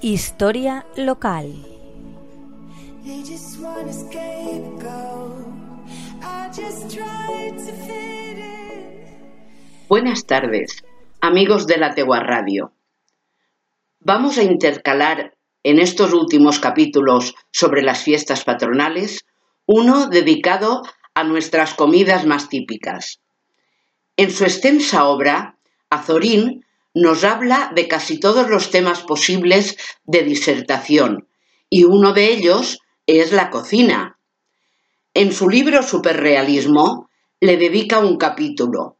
Historia local. Buenas tardes, amigos de la Tegua Radio. Vamos a intercalar en estos últimos capítulos sobre las fiestas patronales uno dedicado a nuestras comidas más típicas. En su extensa obra, Azorín nos habla de casi todos los temas posibles de disertación y uno de ellos es la cocina. En su libro Superrealismo le dedica un capítulo.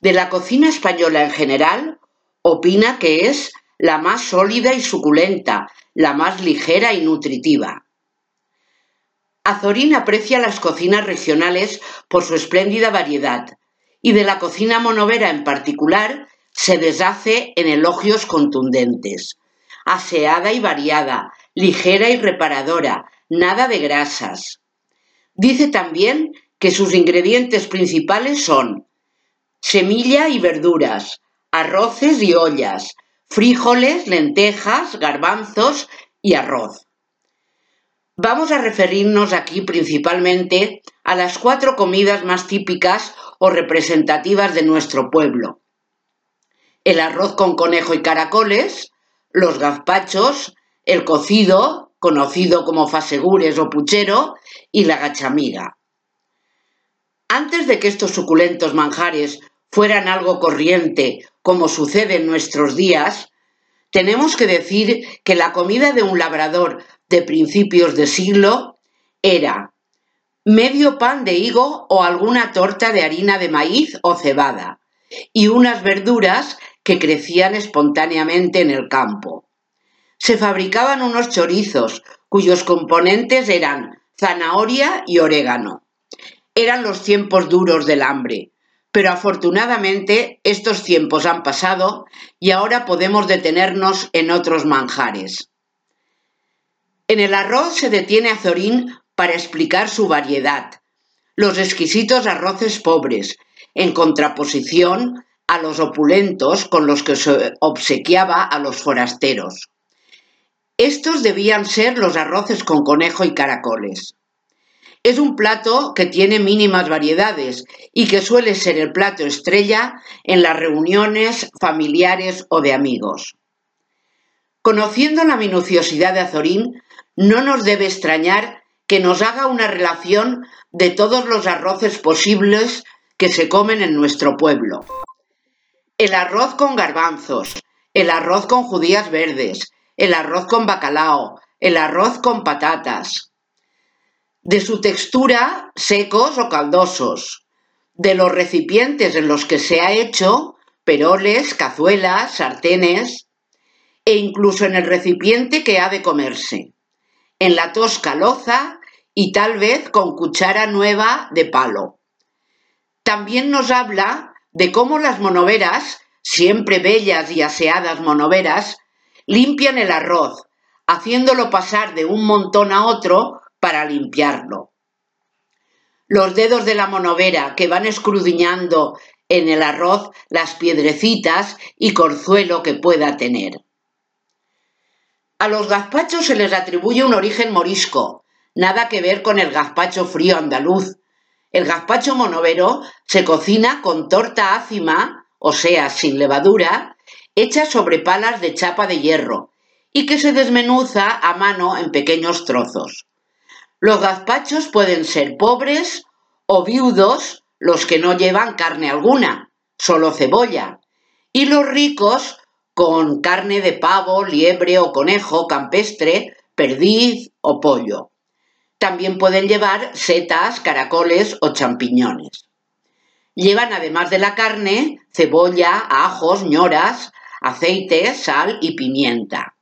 De la cocina española en general, opina que es la más sólida y suculenta, la más ligera y nutritiva. Azorín aprecia las cocinas regionales por su espléndida variedad y de la cocina monovera en particular se deshace en elogios contundentes. Aseada y variada, ligera y reparadora, nada de grasas. Dice también que sus ingredientes principales son semilla y verduras, arroces y ollas, frijoles, lentejas, garbanzos y arroz. Vamos a referirnos aquí principalmente a las cuatro comidas más típicas o representativas de nuestro pueblo, el arroz con conejo y caracoles, los gazpachos, el cocido, conocido como fasegures o puchero, y la gachamiga. Antes de que estos suculentos manjares fueran algo corriente, como sucede en nuestros días, tenemos que decir que la comida de un labrador de principios de siglo era medio pan de higo o alguna torta de harina de maíz o cebada, y unas verduras que crecían espontáneamente en el campo. Se fabricaban unos chorizos cuyos componentes eran zanahoria y orégano. Eran los tiempos duros del hambre, pero afortunadamente estos tiempos han pasado y ahora podemos detenernos en otros manjares. En el arroz se detiene Azorín para explicar su variedad, los exquisitos arroces pobres, en contraposición a los opulentos con los que se obsequiaba a los forasteros. Estos debían ser los arroces con conejo y caracoles. Es un plato que tiene mínimas variedades y que suele ser el plato estrella en las reuniones familiares o de amigos. Conociendo la minuciosidad de Azorín, no nos debe extrañar que nos haga una relación de todos los arroces posibles que se comen en nuestro pueblo. El arroz con garbanzos, el arroz con judías verdes, el arroz con bacalao, el arroz con patatas. De su textura, secos o caldosos. De los recipientes en los que se ha hecho, peroles, cazuelas, sartenes. E incluso en el recipiente que ha de comerse. En la tosca loza y tal vez con cuchara nueva de palo. También nos habla de cómo las monoveras, siempre bellas y aseadas monoveras, limpian el arroz, haciéndolo pasar de un montón a otro para limpiarlo. Los dedos de la monovera que van escrudiñando en el arroz las piedrecitas y corzuelo que pueda tener. A los gazpachos se les atribuye un origen morisco, nada que ver con el gazpacho frío andaluz, el gazpacho monovero se cocina con torta ácima, o sea, sin levadura, hecha sobre palas de chapa de hierro y que se desmenuza a mano en pequeños trozos. Los gazpachos pueden ser pobres o viudos, los que no llevan carne alguna, solo cebolla, y los ricos con carne de pavo, liebre o conejo campestre, perdiz o pollo. También pueden llevar setas, caracoles o champiñones. Llevan además de la carne, cebolla, ajos, ñoras, aceite, sal y pimienta.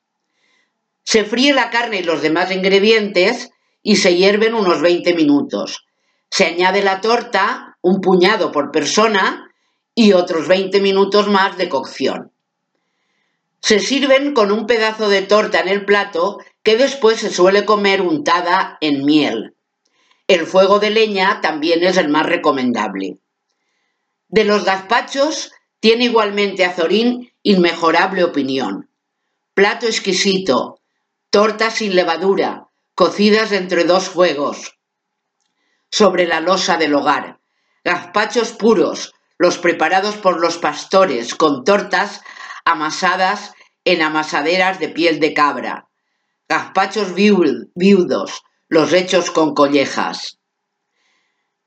Se fríe la carne y los demás ingredientes y se hierven unos 20 minutos. Se añade la torta, un puñado por persona, y otros 20 minutos más de cocción. Se sirven con un pedazo de torta en el plato que después se suele comer untada en miel. El fuego de leña también es el más recomendable. De los gazpachos tiene igualmente Azorín inmejorable opinión. plato exquisito, tortas sin levadura, cocidas entre dos fuegos, sobre la losa del hogar, gazpachos puros, los preparados por los pastores, con tortas amasadas en amasaderas de piel de cabra, gazpachos viudos, los hechos con collejas.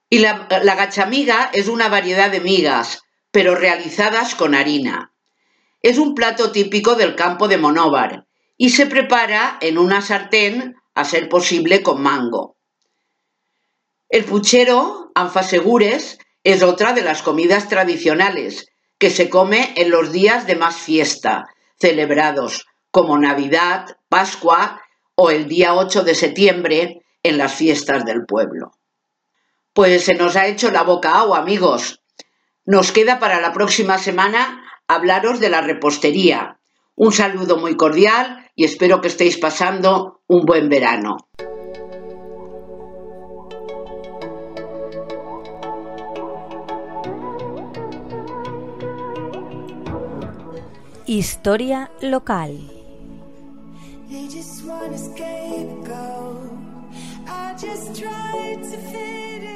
Y la, la gachamiga es una variedad de migas, pero realizadas con harina. Es un plato típico del campo de Monóvar y se prepara en una sartén, a ser posible con mango. El puchero, anfasegures, es otra de las comidas tradicionales que se come en los días de más fiesta, celebrados como Navidad, Pascua o el día 8 de septiembre en las fiestas del pueblo. Pues se nos ha hecho la boca agua, amigos. Nos queda para la próxima semana hablaros de la repostería. Un saludo muy cordial y espero que estéis pasando un buen verano. Historia local. They just want a scapegoat. I just tried to fit in.